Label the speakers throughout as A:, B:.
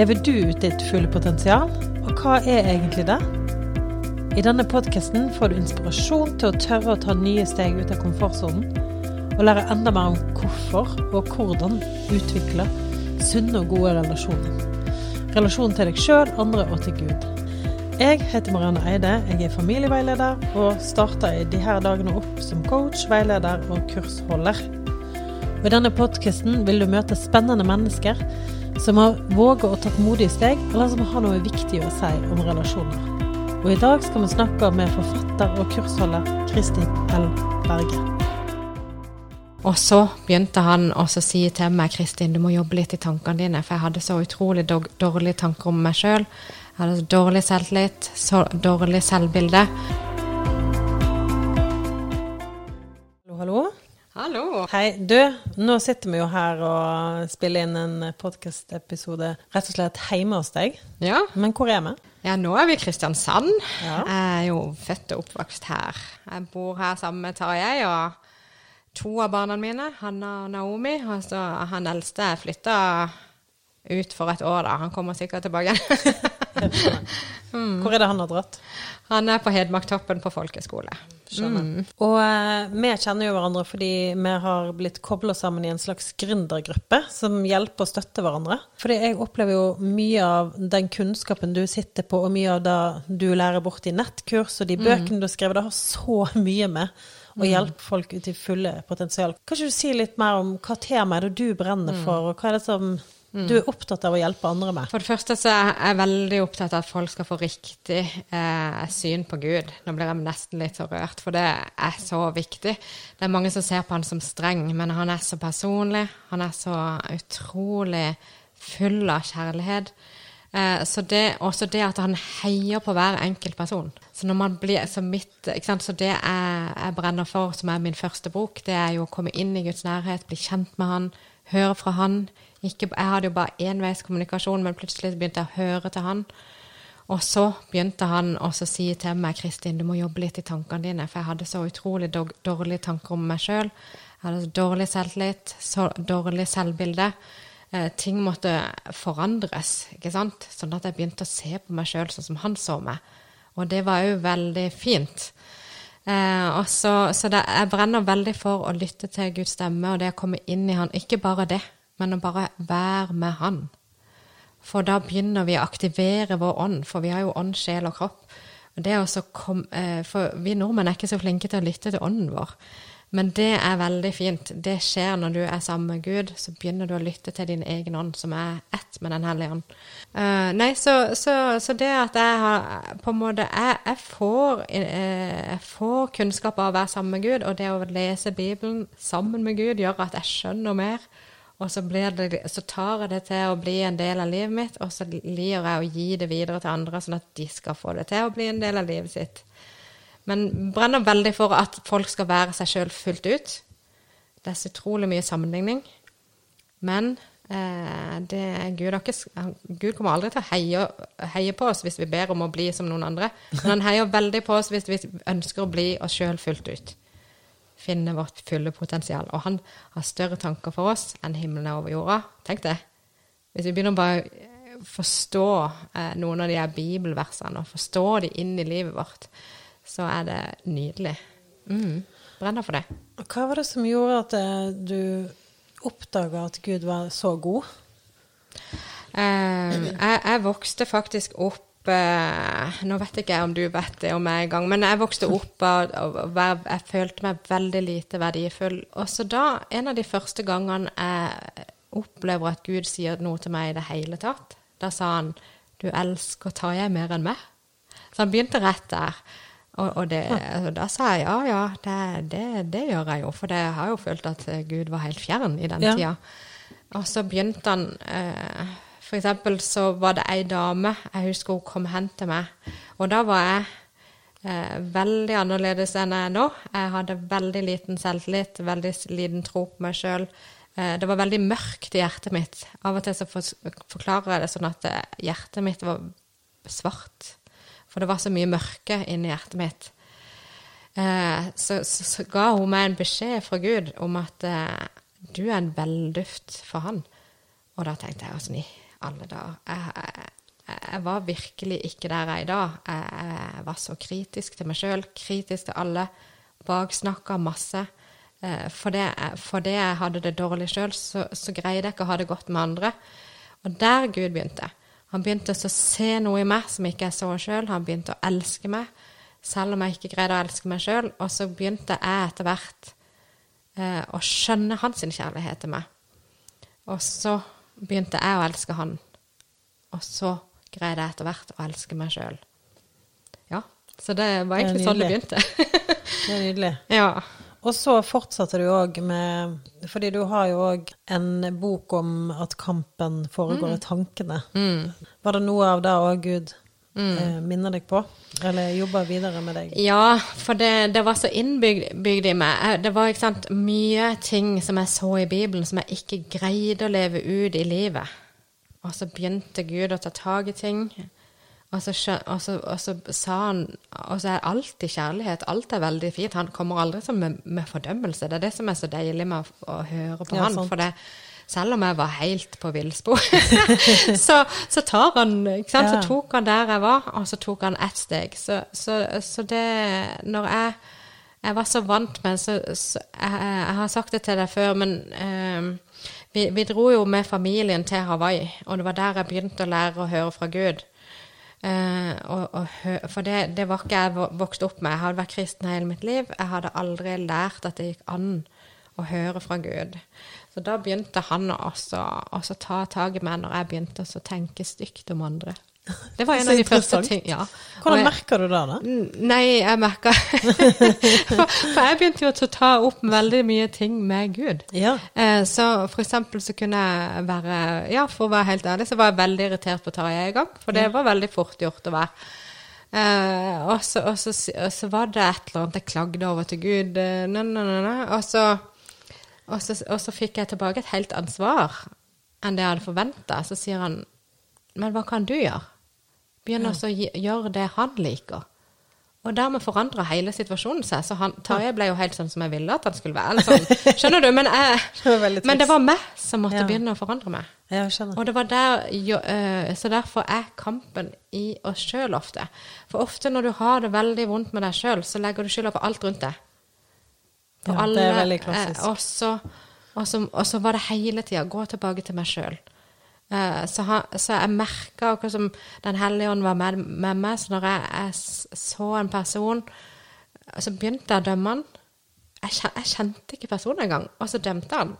A: Lever du ut ditt fulle potensial, og hva er egentlig det? I denne podkasten får du inspirasjon til å tørre å ta nye steg ut av komfortsonen, og lære enda mer om hvorfor og hvordan utvikle sunne og gode relasjoner. Relasjonen til deg sjøl, andre og til Gud. Jeg heter Marianne Eide, jeg er familieveileder og starter i disse dagene opp som coach, veileder og kursholder. Og I denne podkasten vil du møte spennende mennesker som har våget å ta modige steg, eller som har noe viktig å si om relasjoner. Og i dag skal vi snakke med forfatter og kursholder Kristin L. Berge.
B: Og så begynte han å si til meg, Kristin, du må jobbe litt i tankene dine, for jeg hadde så utrolig dårlige tanker om meg sjøl. Jeg hadde så dårlig selvtillit, så dårlig selvbilde.
A: Hei. Du, nå sitter vi jo her og spiller inn en podkastepisode rett og slett hjemme hos deg.
B: Ja.
A: Men hvor er vi?
B: ja, nå er vi i Kristiansand.
A: Ja.
B: Jeg er jo født og oppvokst her. Jeg bor her sammen med Tarjei og to av barna mine, Hanna og Naomi. Altså, han eldste flytta ut for et år, da. Han kommer sikkert tilbake.
A: Hvor er det han har dratt?
B: Han er på Hedmarktoppen på folkeskole.
A: Mm. Og eh, vi kjenner jo hverandre fordi vi har blitt kobla sammen i en slags gründergruppe som hjelper og støtter hverandre. Fordi jeg opplever jo mye av den kunnskapen du sitter på, og mye av det du lærer bort i nettkurs og de bøkene du har skrevet, det har så mye med å hjelpe folk ut i fulle potensial. Kan ikke du si litt mer om hva tema er det du brenner for, og hva er det som du er opptatt av å hjelpe andre med?
B: For det første så er jeg veldig opptatt av at folk skal få riktig eh, syn på Gud. Nå blir jeg nesten litt så rørt, for det er så viktig. Det er mange som ser på han som streng, men han er så personlig. Han er så utrolig full av kjærlighet. Eh, så det, også det at han heier på hver enkelt person. Så når man blir så mitt, sant? Så det jeg, jeg brenner for, som er min første bok, det er jo å komme inn i Guds nærhet, bli kjent med han, høre fra han. Ikke, jeg hadde jo bare enveiskommunikasjon, men plutselig begynte jeg å høre til han. Og så begynte han å si til meg, Kristin, du må jobbe litt i tankene dine, for jeg hadde så utrolig dårlige tanker om meg sjøl. Jeg hadde så dårlig selvtillit, så dårlig selvbilde. Eh, ting måtte forandres, ikke sant? Sånn at jeg begynte å se på meg sjøl sånn som han så meg. Og det var jo veldig fint. Eh, så, så det, jeg brenner veldig for å lytte til Guds stemme og det å komme inn i han. Ikke bare det, men å bare være med han. For da begynner vi å aktivere vår ånd, for vi har jo ånd, sjel og kropp. Kom, eh, for vi nordmenn er ikke så flinke til å lytte til ånden vår. Men det er veldig fint. Det skjer når du er sammen med Gud. Så begynner du å lytte til din egen ånd, som er ett med Den hellige ånd. Uh, nei, så, så, så, det at jeg har på en måte Jeg, jeg, får, uh, jeg får kunnskap av å være sammen med Gud, og det å lese Bibelen sammen med Gud gjør at jeg skjønner mer. Og så, det, så, tar jeg det til å bli en del av livet mitt, og så lir jeg å gi det videre til andre, sånn at de skal få det til å bli en del av livet sitt. Men brenner veldig for at folk skal være seg sjøl fullt ut. Det er så utrolig mye sammenligning. Men eh, det, Gud, ikke, Gud, kommer aldri til å heie, heie, på oss hvis vi ber om å bli som noen andre. Men han heier veldig på oss hvis vi ønsker å bli oss sjøl fullt ut finne vårt fulle potensial. Og han har større tanker for oss enn himmelen er over jorda. Tenk det. Hvis vi begynner å bare forstå eh, noen av de her bibelversene, og forstå de inn i livet vårt, så er det nydelig. Mm. Brenner for det.
A: Hva var det som gjorde at eh, du oppdaga at Gud var så god?
B: Eh, jeg, jeg vokste faktisk opp uh, Nå vet ikke jeg om du vet det om meg engang, men jeg vokste opp og, og, og, jeg følte meg veldig lite verdifull. Og så da, en av de første gangene jeg opplever at Gud sier noe til meg i det hele tatt, da sa han du elsker tar jeg mer enn meg. Så han begynte rett der. Og, og, det, og da sa jeg ja, ja, det, det, det, gjør jeg jo. For jeg har jo følt at Gud var helt fjern i den ja. tida. Og så begynte han eh, for eksempel så var det ei dame jeg husker hun kom hen til meg. Og da var jeg eh, veldig annerledes enn jeg er nå. Jeg hadde veldig liten selvtillit, veldig liten tro på meg sjøl. Eh, det var veldig mørkt i hjertet mitt. Av og til så forklarer jeg det sånn at eh, hjertet mitt var svart. For det var så mye mørke inni hjertet mitt. Eh, så, så, så, ga hun meg en beskjed fra Gud om at eh, du er en velduft for han. Og da tenkte jeg åssen i alle dager. Jeg, jeg, var virkelig ikke der jeg er i dag. Jeg, jeg var så kritisk til meg sjøl, kritisk til alle. Baksnakka masse. Eh, Fordi for det jeg hadde det dårlig sjøl, så, så greide jeg ikke å ha det godt med andre. Og der Gud begynte. Han begynte å se noe i meg som ikke jeg så sjøl. Han begynte å elske meg, selv om jeg ikke greide å elske meg sjøl. Og så begynte jeg etter hvert eh, å skjønne hans kjærlighet til meg. Og så begynte jeg å elske han. Og så greide jeg etter hvert å elske meg sjøl. Ja. Så det var egentlig sånn det begynte.
A: Det er nydelig.
B: ja.
A: Og så fortsatte du òg med Fordi du har jo òg en bok om at kampen foregår i tankene. Var det noe av det òg Gud eh, minner deg på? Eller jobber videre med deg?
B: Ja, for det, det var så innbygd i meg. Det var sant, mye ting som jeg så i Bibelen som jeg ikke greide å leve ut i livet. Og så begynte Gud å ta tak i ting. Og så, og, så, og så sa han Og så er alltid kjærlighet. Alt er veldig fint. Han kommer aldri med, med fordømmelse. Det er det som er så deilig med å, å høre på
A: Ja,
B: han.
A: sant.
B: For det, selv om jeg var helt på villspor, så, så tar han?
A: Ja.
B: Så tok han der jeg var, og så tok han ett steg. Så, så, så det Når jeg Jeg var så vant med så, så jeg, jeg har sagt det til deg før, men eh, vi, vi dro jo med familien til Hawaii, og det var der jeg begynte å lære å høre fra Gud. Eh, og, og, for det, det var ikke jeg vo- vokst opp med. Jeg hadde vært kristen hele mitt liv. Jeg hadde aldri lært at det gikk an å høre fra Gud. Så da begynte han å ta tak i meg når jeg begynte å tenke stygt om andre. Det var en av de første ting, ja.
A: Hvordan merker du det, da?
B: Nei, jeg merka for, for jeg begynte jo å ta opp veldig mye ting med Gud.
A: Ja.
B: Eh, så for eksempel så kunne jeg være Ja, for å være helt ærlig, så var jeg veldig irritert på Tarjei i gang. For det var veldig fort gjort å være. Eh, og, så, og, så, og så var det et eller annet jeg klagde over til Gud. nei, nei, nei. Og, så, og, så, og så fikk jeg tilbake et helt annet svar enn det jeg hadde forventa. Så sier han Men hva kan du gjøre? Begynn ja. å gjøre det han liker. Og dermed forandra hele situasjonen seg. Så han, Tarjei ble jo helt sånn som jeg ville at han skulle være. Sånn. Skjønner du? Men, jeg, men det var meg som måtte
A: Ja.
B: begynne å forandre meg.
A: Ja.
B: Og det var der, jo, eh, så derfor er kampen i oss sjøl ofte. For ofte når du har det veldig vondt med deg sjøl, så legger du skylda på alt rundt deg.
A: Ja, det er veldig klassisk.
B: eh, og, så, og, så, og så var det hele tida gå tilbake til meg sjøl. Eh, så, så jeg merka akkurat som Den hellige ånd var med, med meg. Så når jeg, jeg så en person, så begynte jeg å dømme han. Jeg, jeg kjente ikke personen engang, og så dømte han.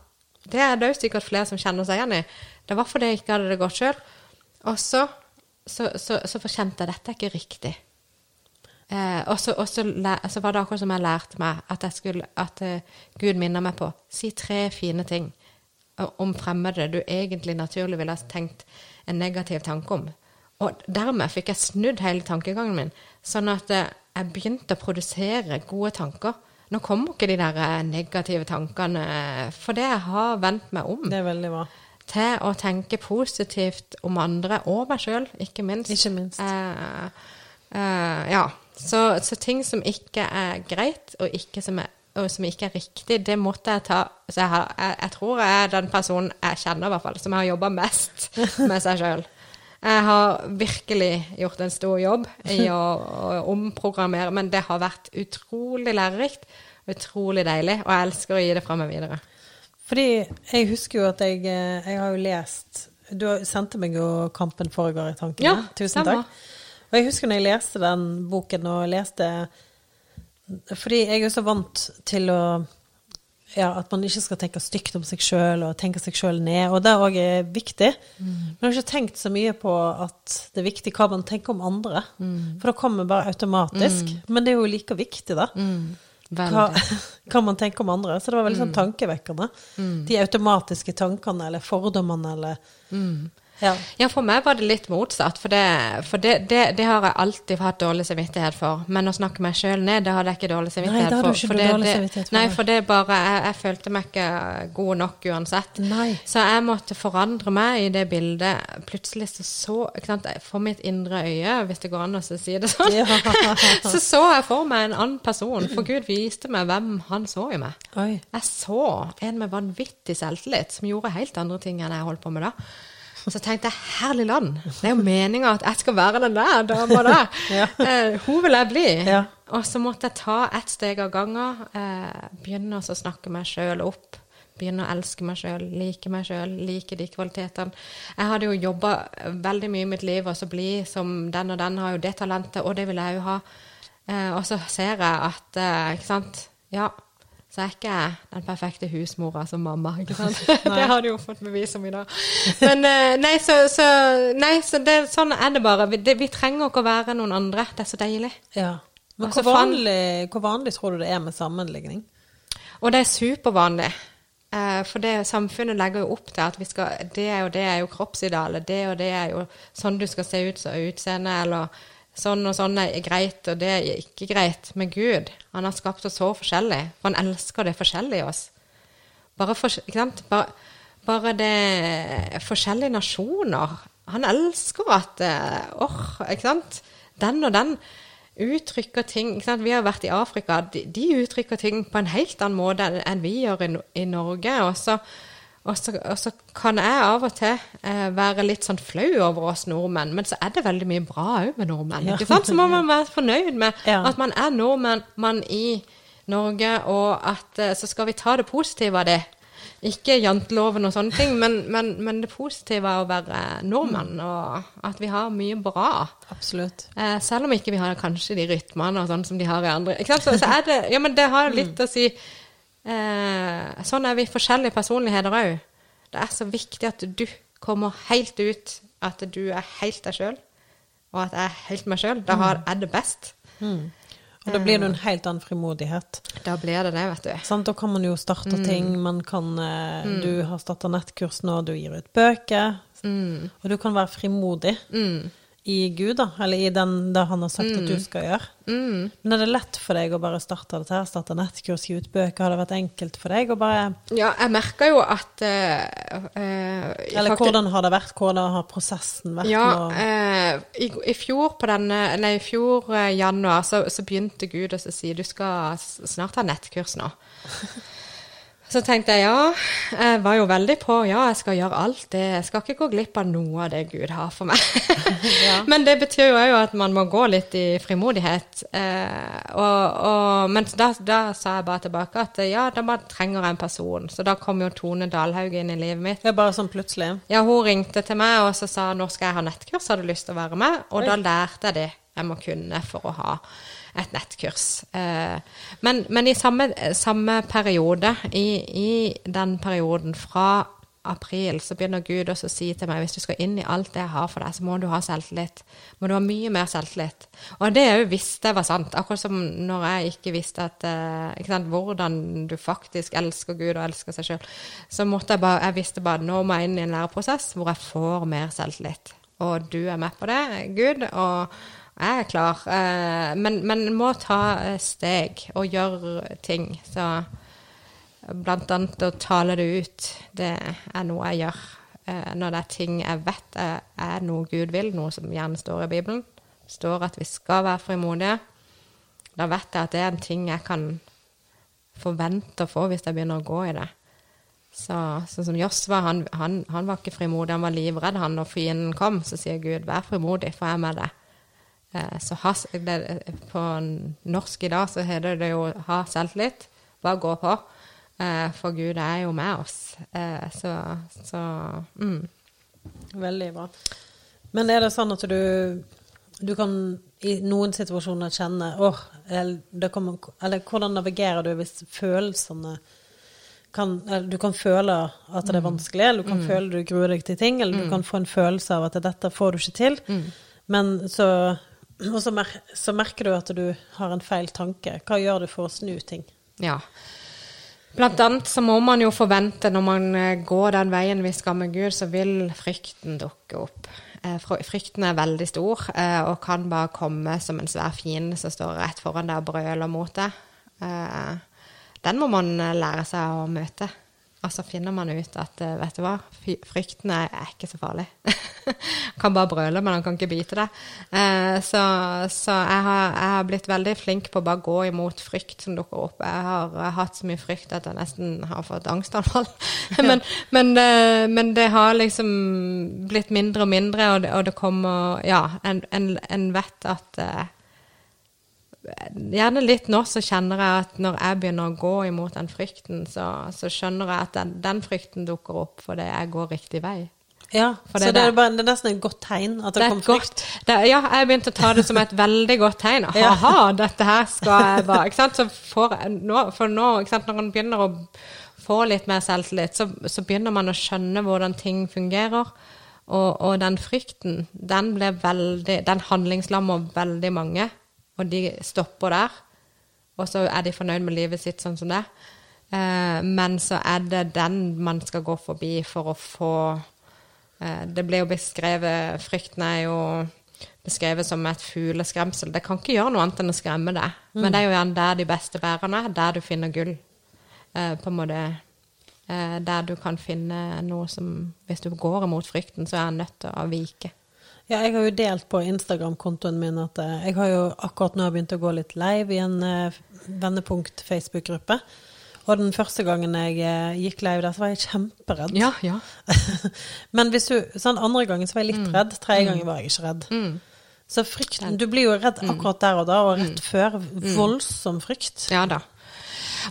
B: Det er det jo sikkert flere som kjenner seg igjen i. Det var fordi jeg ikke hadde det godt sjøl. Og så, så, så, så kjente jeg dette er ikke riktig. Eh, og så, var det akkurat som jeg lærte meg at, jeg skulle, at uh, Gud minner meg på si tre fine ting om fremmede du egentlig naturlig ville ha tenkt en negativ tanke om. Og dermed fikk jeg snudd hele tankegangen min, sånn at uh, jeg begynte å produsere gode tanker. Nå kommer ikke de der eh, negative tankene, for det jeg har vendt meg om
A: Det er veldig bra.
B: til å tenke positivt om andre, og meg sjøl, ikke minst.
A: Ikke minst.
B: Eh, eh, ja. Så, så ting som ikke er greit, og, ikke som, er, og som ikke er riktig, det måtte jeg ta Så jeg, har, jeg, jeg tror jeg er den personen jeg kjenner, i hvert fall, som har jobba mest med seg sjøl. Jeg har virkelig gjort en stor jobb i å, å omprogrammere, men det har vært utrolig lærerikt. Utrolig deilig, og jeg elsker å gi det fra meg videre.
A: Fordi jeg husker jo at jeg, eh, jeg har jo lest Du sendte meg jo 'Kampen foregår i tankene'.
B: Ja,
A: Tusen
B: stemmer.
A: takk. Og jeg husker når jeg leste den boken og leste Fordi jeg er så vant til å ja, at man ikke skal tenke stygt om seg sjøl og tenke seg sjøl ned. Og det òg er viktig. Men jeg har ikke tenkt så mye på at det er viktig hva man tenker om andre. For det kommer bare automatisk. Men det er jo like viktig, da. Hva, hva man tenker om andre. Så det var veldig sånn tankevekkende. De automatiske tankene eller fordommene eller ja.
B: Ja, for meg var det litt motsatt. For det, for det, det, det har jeg alltid hatt dårlig samvittighet for. Men å snakke meg sjøl ned, det hadde jeg ikke dårlig samvittighet
A: du
B: for. for
A: dårlig
B: det,
A: samvittighet for,
B: Nei,
A: nei.
B: for det bare jeg, jeg følte meg ikke god nok uansett.
A: Nei.
B: Så jeg måtte forandre meg i det bildet. Plutselig så så sant, For mitt indre øye, hvis det går an å si det sånn,
A: Ja.
B: så så jeg for meg en annen person. For Gud viste meg hvem han så i meg.
A: Oi.
B: Jeg så en med vanvittig selvtillit som gjorde helt andre ting enn jeg holdt på med da. Så tenkte jeg herlig land, det er jo meninga at jeg skal være den der dama der.
A: Ja.
B: Eh, hun vil jeg bli.
A: Ja.
B: Og så måtte jeg ta ett steg av gangen. Eh, begynne å snakke meg sjøl opp. Begynne å elske meg sjøl, like meg sjøl, like de kvalitetene. Jeg hadde jo jobba veldig mye i mitt liv, og så bli som den og den har jo det talentet, og det vil jeg jo ha. Eh, og så ser jeg at eh, Ikke sant. Ja, så er ikke jeg den perfekte husmora som mamma, ikke sant. det har du jo fått bevis om i dag. Men eh, nei, så, så, nei, så det, sånn er det bare. Vi, det, vi trenger ikke å være noen andre. Det er så deilig.
A: ja. Men
B: Altså,
A: hvor vanlig, hvor vanlig tror du det er med sammenligning?
B: Og det er supervanlig. Eh, for det samfunnet legger jo opp til at vi skal Det og det er jo kroppsidealet. Det og det er jo sånn du skal se ut som utseende, eller sånn og sånn er greit, og det er ikke greit. med Gud, han har skapt oss så forskjellig. For han elsker det forskjellige i oss. Bare, for, bare, bare det forskjellige nasjoner. Han elsker at eh, Åh, ikke sant? Den og den uttrykker ting? Vi har vært i Afrika. De, de uttrykker ting på en helt annen måte enn vi gjør i, i Norge. Og så, og, så, og så kan jeg av og til eh, være litt sånn flau over oss nordmenn, men så er det veldig mye bra òg med nordmenn.
A: Ja.
B: ikke sant? Så må man være fornøyd med
A: Ja.
B: at man er nordmenn man i Norge, og at eh, så skal vi ta det positive av det. Ikke janteloven og sånne ting, men, men, men det positive av å være nordmann, og at vi har mye bra.
A: Absolutt.
B: Eh, selv om ikke vi har kanskje de rytmene og sånn som de har i andre. Ikke sant? Så, så er det, ja, men det har litt å si eh, Sånn er vi forskjellige personligheter òg. Det er så viktig at du kommer helt ut, at du er helt deg sjøl, og at jeg er helt meg sjøl. Da har jeg det best.
A: Og da blir det en helt annen frimodighet.
B: Da blir det det, vet du.
A: Sånn, Da kan man jo starte ting. Man kan, eh, Du har starta nettkurs nå, du gir ut bøker. Og du kan være frimodig i Gud, da, eller i den, det han har sagt at du skal gjøre. Men er det lett for deg å bare starte dette her, starte nettkurs, gi ut bøker? Har det vært enkelt for deg å bare
B: Ja, jeg merker jo at uh, uh,
A: Eller
B: faktisk-
A: hvordan har det vært? Hvordan har prosessen vært?
B: Ja, eh, i, i fjor på denne, nei, i fjor januar så, så begynte Gud å si du skal snart ha nettkurs nå. Så tenkte jeg ja, jeg var jo veldig på ja, jeg skal gjøre alt det. Jeg skal ikke gå glipp av noe av det Gud har for meg. Men det betyr jo òg at man må gå litt i frimodighet. Eh, og, og, men da, da sa jeg bare tilbake at ja, da bare trenger jeg en person. Så da kom jo Tone Dalhaug inn i livet mitt.
A: Det er bare sånn plutselig.
B: Ja, hun ringte til meg og så sa nå skal jeg ha nettkurs, har du lyst til å være med? Og
A: Oi.
B: da lærte jeg det jeg må kunne for å ha et nettkurs. Eh, men, men i samme, samme periode, i, i den perioden fra april, så begynner Gud også å si til meg hvis du skal inn i alt det jeg har for deg, så må du ha selvtillit. Må du ha mye mer selvtillit. Og det òg visste jeg var sant. Akkurat som når jeg ikke visste at, eh, ikke sant, hvordan du faktisk elsker Gud og elsker seg sjøl. Så måtte jeg bare Jeg visste bare nå må jeg inn i en læreprosess hvor jeg får mer selvtillit. Og du er med på det, Gud. og jeg er klar, eh, men, men må ta eh, steg og gjøre ting. Så blant annet å tale det ut, det er noe jeg gjør. Eh, Når det er ting jeg vet er, er noe Gud vil, noe som gjerne står i Bibelen. Står at vi skal være frimodige. Da vet jeg at det er en ting jeg kan forvente å få hvis jeg begynner å gå i det. Så, sånn som Josva, han, han, han var ikke frimodig, han var livredd han når fienden kom. Så sier Gud, vær frimodig, for jeg er med deg. Eh, Så ha, det, på norsk i dag så heter det jo 'ha selvtillit'. Bare gå på. Eh, For Gud er jo med oss. Eh, Så, så mm.
A: Veldig bra. Men er det sånn at du, du kan i noen situasjoner kjenne åh, eller, det kommer, eller hvordan navigerer du hvis følelsene kan, du kan føle at det er vanskelig, eller du kan føle du gruer deg til ting, eller du kan få en følelse av at dette får du ikke til, men så, og så, mer, så merker du at du har en feil tanke. Hva gjør du for å snu ting?
B: Ja. Blant annet så må man jo forvente når man eh, går den veien vi skal med Gud, så vil frykten dukke opp. Eh, Frykten er veldig stor eh, og kan bare komme som en svær fiende som står rett foran deg og brøler mot deg. Den må man lære seg å møte. Og så finner man ut at eh, vet du hva, fryktene frykten er, ikke så farlig. Han kan bare brøle, men han kan ikke bite deg. Eh, så så jeg, har, jeg har blitt veldig flink på å bare gå imot frykt som dukker opp. Jeg har hatt så mye frykt at jeg nesten har fått angstanfall. men, men, eh, men det har liksom blitt mindre og mindre, og det, og det kommer Ja, en, en, en vet at Gjerne litt nå så kjenner jeg at når jeg begynner å gå imot den frykten, så, så skjønner jeg at den, den frykten dukker opp fordi jeg går riktig vei.
A: Ja,
B: For
A: så
B: det
A: er bare, det er nesten et godt tegn at det,
B: Det godt,
A: frykt.
B: det, ja, jeg begynte å ta det som et veldig godt tegn.
A: Ja.
B: Aha, dette her skal jeg bare ikke sant? Så får nå, For nå, ikke sant, når man begynner å få litt mer selvtillit, så, så begynner man å skjønne hvordan ting fungerer. Og, og den frykten, den ble veldig Den handlingslammer veldig mange, og de stopper der. Og så er de fornøyd med livet sitt sånn som det. Eh, men så er det den man skal gå forbi for å få Eh, Det ble jo beskrevet Frykten er jo beskrevet som et fugleskremsel. Det kan ikke gjøre noe annet enn å skremme deg. Men det er jo gjerne der de beste bærene er, der du finner gull. Eh, på en måte eh, Der du kan finne noe som Hvis du går imot frykten, så er han nødt til å vike.
A: Ja, jeg har jo delt på Instagram-kontoen min at eh, jeg har jo akkurat nå begynt å gå litt live i en eh, vendepunkt Facebook-gruppe. Og den første gangen jeg eh, gikk live der, så var jeg kjemperedd.
B: Ja, ja.
A: Men hvis du, sånn andre gangen så var jeg litt redd, tredje gangen var jeg ikke redd. Så frykten, du blir jo redd akkurat der og da, og rett før. Voldsom frykt.
B: Ja da.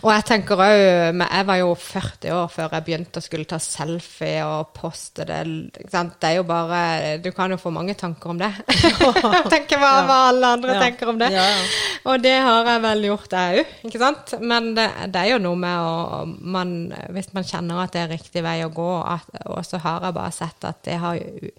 B: Og jeg tenker òg Jeg var jo 40 år før jeg begynte å skulle ta selfie og poste det. Det er jo bare Du kan jo få mange tanker om det. Tenker hva, hva alle andre
A: Ja.
B: tenker om det.
A: Ja, ja.
B: Og det har jeg vel gjort, jeg òg. Ikke sant? Men det, det er jo noe med å man, Hvis man kjenner at det er riktig vei å gå, og så har jeg bare sett at det har jo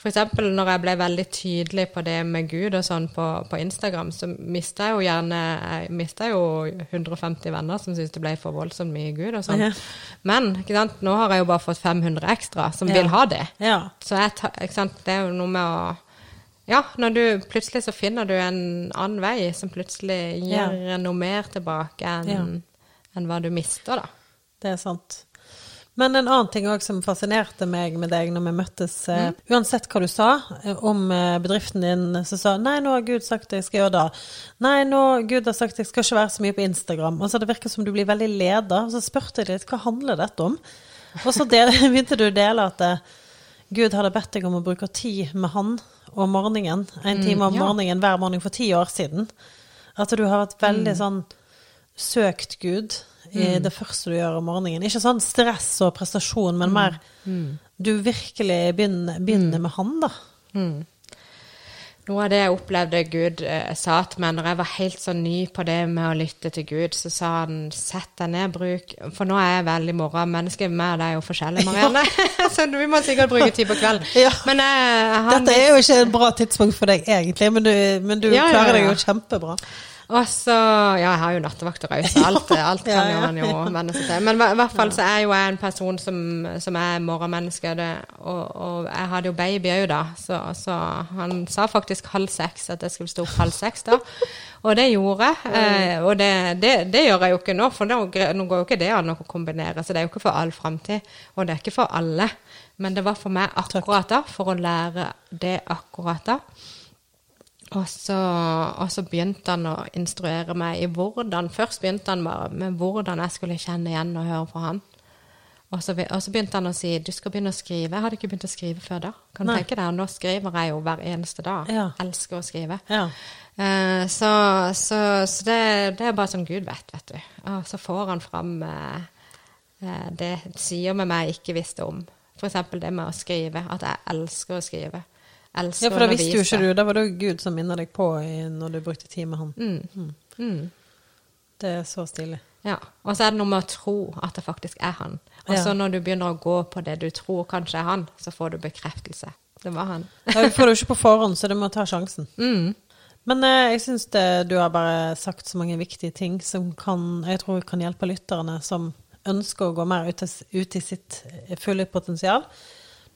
B: for eksempel når jeg ble veldig tydelig på det med Gud og sånn på, på Instagram, så mista jeg jo gjerne Jeg jo 150 venner som syntes det ble for voldsomt mye Gud og sånn.
A: Ja.
B: Men nå har jeg jo bare fått 500 ekstra som
A: Ja.
B: vil ha det.
A: Ja.
B: Så jeg det er jo noe med å Ja, når du plutselig så finner du en annen vei som plutselig gir noe mer tilbake enn enn hva du mister, da.
A: Det er sant. Men en annen ting òg som fascinerte meg med deg når vi møttes, eh, uansett hva du sa eh, om eh, bedriften din, så sa Nei, nå har Gud sagt jeg skal gjøre det. Nei, nå Gud har sagt jeg skal ikke være så mye på Instagram. Altså Det virker som du blir veldig leder. Så spurte jeg litt hva handler dette om? Og så del, begynte du å dele at eh, Gud hadde bedt deg om å bruke tid med han om morgenen. En time om
B: ja.
A: morgenen hver morgen for ti år siden. At du har vært veldig sånn søkt Gud i det første du gjør om morgenen. Ikke sånn stress og prestasjon, men mer du virkelig begynner, begynner med han, da.
B: Noe av det jeg opplevde Gud eh, sa til meg når jeg var helt så ny på det med å lytte til Gud, så sa han sett deg ned, bruk For nå er jeg veldig morgenmenneske, meg og deg er jo forskjellige, Marianne. så vi må sikkert bruke tid på kvelden.
A: Ja.
B: Men eh, han
A: Dette er jo ikke et bra tidspunkt for deg egentlig, men du, men du
B: Ja, ja,
A: klarer deg jo kjempebra.
B: Og så Ja, jeg har jo nattevakter òg, så alt, alt kan
A: Ja, ja,
B: man jo venne seg til. Men i hvert fall så er jo jeg en person som, som er morgenmenneske, det, og, og jeg hadde jo baby òg da, så, så han sa faktisk halv seks, at jeg skulle stå opp halv seks da. Og det gjorde jeg. Eh, og det, det, det gjør jeg jo ikke nå, for nå, nå går jo ikke det an å kombinere. Så det er jo ikke for all framtid, og det er ikke for alle. Men det var for meg akkurat da, for å lære det akkurat da. Og så, og så begynte han å instruere meg i hvordan Først begynte han bare med hvordan jeg skulle kjenne igjen og høre på han. Og så, og så begynte han å si du skal begynne å skrive. Jeg hadde ikke begynt å skrive før da. Kan du
A: Nei.
B: tenke deg, Nå skriver jeg jo hver eneste dag.
A: Ja.
B: Elsker å skrive.
A: Ja.
B: Eh, så så, så det, det er bare som Gud vet, vet du. Og så får han fram eh, eh, det sider med meg jeg ikke visste om. F.eks. det med å skrive. At jeg elsker å skrive. Elsker
A: ja, for da visste jo ikke du. Da var det jo Gud som minner deg på når du brukte tid med han.
B: Mm. Mm.
A: Det er så stilig.
B: Ja. Og så er det noe med å tro at det faktisk er han. Og
A: Ja.
B: så når du begynner å gå på det du tror kanskje er han, så får du bekreftelse. Det var han.
A: Ja, du får det jo ikke på forhånd, så du må ta sjansen.
B: Mm.
A: Men eh, jeg syns du har bare sagt så mange viktige ting som kan, jeg tror kan hjelpe lytterne som ønsker å gå mer ut, ut i sitt fulle potensial.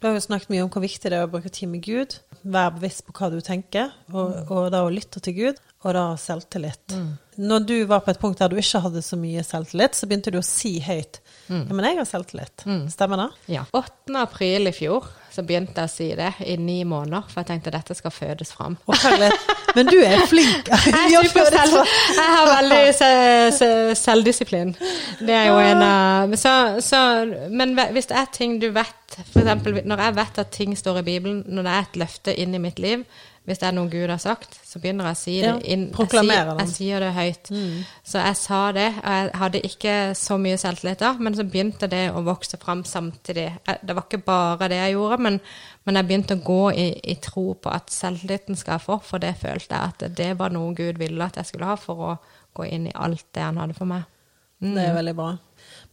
A: Du har jo snakket mye om hvor viktig det er å bruke tid med Gud. være bevisst på hva du tenker, og, og da å lytte til Gud, og da selvtillit. Når du var på et punkt der du ikke hadde så mye selvtillit, så begynte du å si høyt ja, men jeg har selvtillit. Stemmer det?
B: Ja. 8. april i fjor så begynte jeg å si det i ni måneder, for jeg tenkte dette skal fødes fram.
A: Men du er flink.
B: Jeg, er jeg har veldig se, se, selvdisiplin. Det er jo en så, så, Men hvis det er ting du vet, f.eks. når jeg vet at ting står i Bibelen, når det er et løfte inn i mitt liv, hvis det er noe Gud har sagt, så begynner jeg å si det. Inn,
A: ja,
B: jeg, sier, jeg, sier, det høyt. Mm. Så jeg sa det. og Jeg hadde ikke så mye selvtillit da, men så begynte det å vokse fram samtidig. Det var ikke bare det jeg gjorde, men, men jeg begynte å gå i, i, tro på at selvtilliten skal jeg få, for det følte jeg at det var noe Gud ville at jeg skulle ha for å gå inn i alt det han hadde for meg.
A: Mm. Det er veldig bra.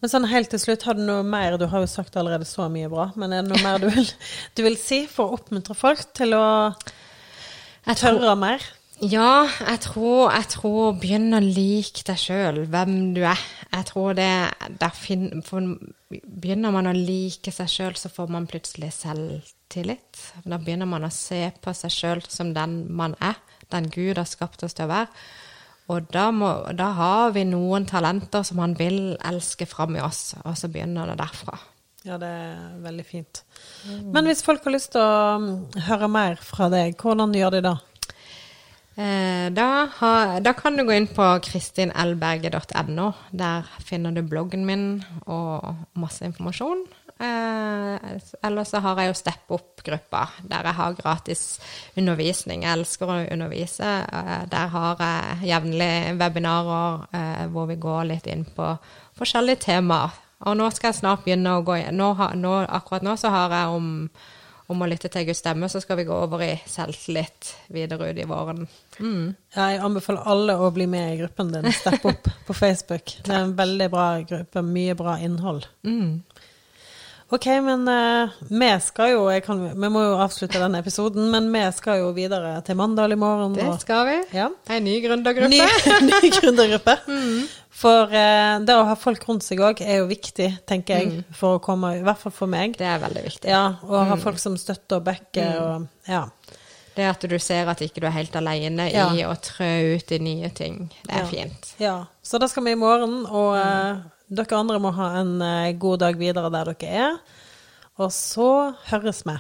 A: Men sånn helt til slutt, har du noe mer Du har jo sagt allerede så mye bra, men er det noe mer du vil, du vil si for å oppmuntre folk til å tørre mer?
B: Ja, jeg tror, jeg tror begynn å like deg sjøl, hvem du er. Jeg tror det der fin, Begynner man å like seg sjøl, så får man plutselig selvtillit. Da begynner man å se på seg sjøl som den man er, den Gud har skapt oss til å være. Og da, må, da har vi noen talenter som han vil elske fram i oss, og så begynner det derfra.
A: Ja, det er veldig fint. Men hvis folk har lyst til å um, høre mer fra deg, hvordan gjør de da?
B: Eh, da, har, da, kan du gå inn på kristinelberge.no. Der finner du bloggen min og masse informasjon. Eh, eller så har jeg jo Step Up-gruppa, der jeg har gratis undervisning. Jeg elsker å undervise. Eh, der har jeg jevnlig webinarer eh, hvor vi går litt inn på forskjellige temaer og nå skal jeg snart begynne å gå nå, nå, Akkurat nå så har jeg om, om, å lytte til Guds stemme, så skal vi gå over i selvtillit videre ut i våren.
A: Mm. Jeg anbefaler alle å bli med i gruppen din, Step Up på Facebook. Det er en veldig bra gruppe, mye bra innhold.
B: Mm.
A: Ok, men uh, vi skal jo kan, Vi må jo avslutte denne episoden, men vi skal jo videre til Mandal i morgen.
B: Det skal vi.
A: Ja.
B: En ny gründergruppe.
A: Ny, ny gründergruppe. mm. For uh, det å ha folk rundt seg òg er jo viktig, tenker jeg, mm. for å komme I hvert fall for meg.
B: Det er veldig viktig.
A: Ja, mm. ha folk som støtter og backer mm. og Ja.
B: Det at du ser at ikke du er helt alene ja. i å trø ut i nye ting, det er
A: ja.
B: fint.
A: Ja. Så da skal vi i morgen, og uh, dere andre må ha en uh, god dag videre der dere er. Og så høres vi.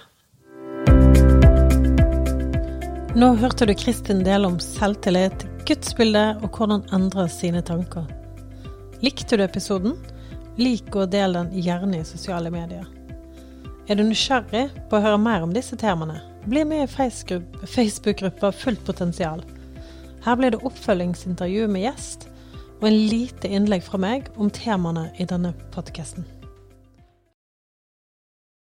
A: Nå hørte du Kristin dele om selvtillit, gudsbildet og hvordan endre sine tanker. Likte du episoden? Lik og del den gjerne i sosiale medier. Er du nysgjerrig på å høre mer om disse temaene? Bli med i Facebook-gruppa Fullt potensial. Her blir det oppfølgingsintervju med gjest og en lite innlegg fra meg om temaene i denne podkasten.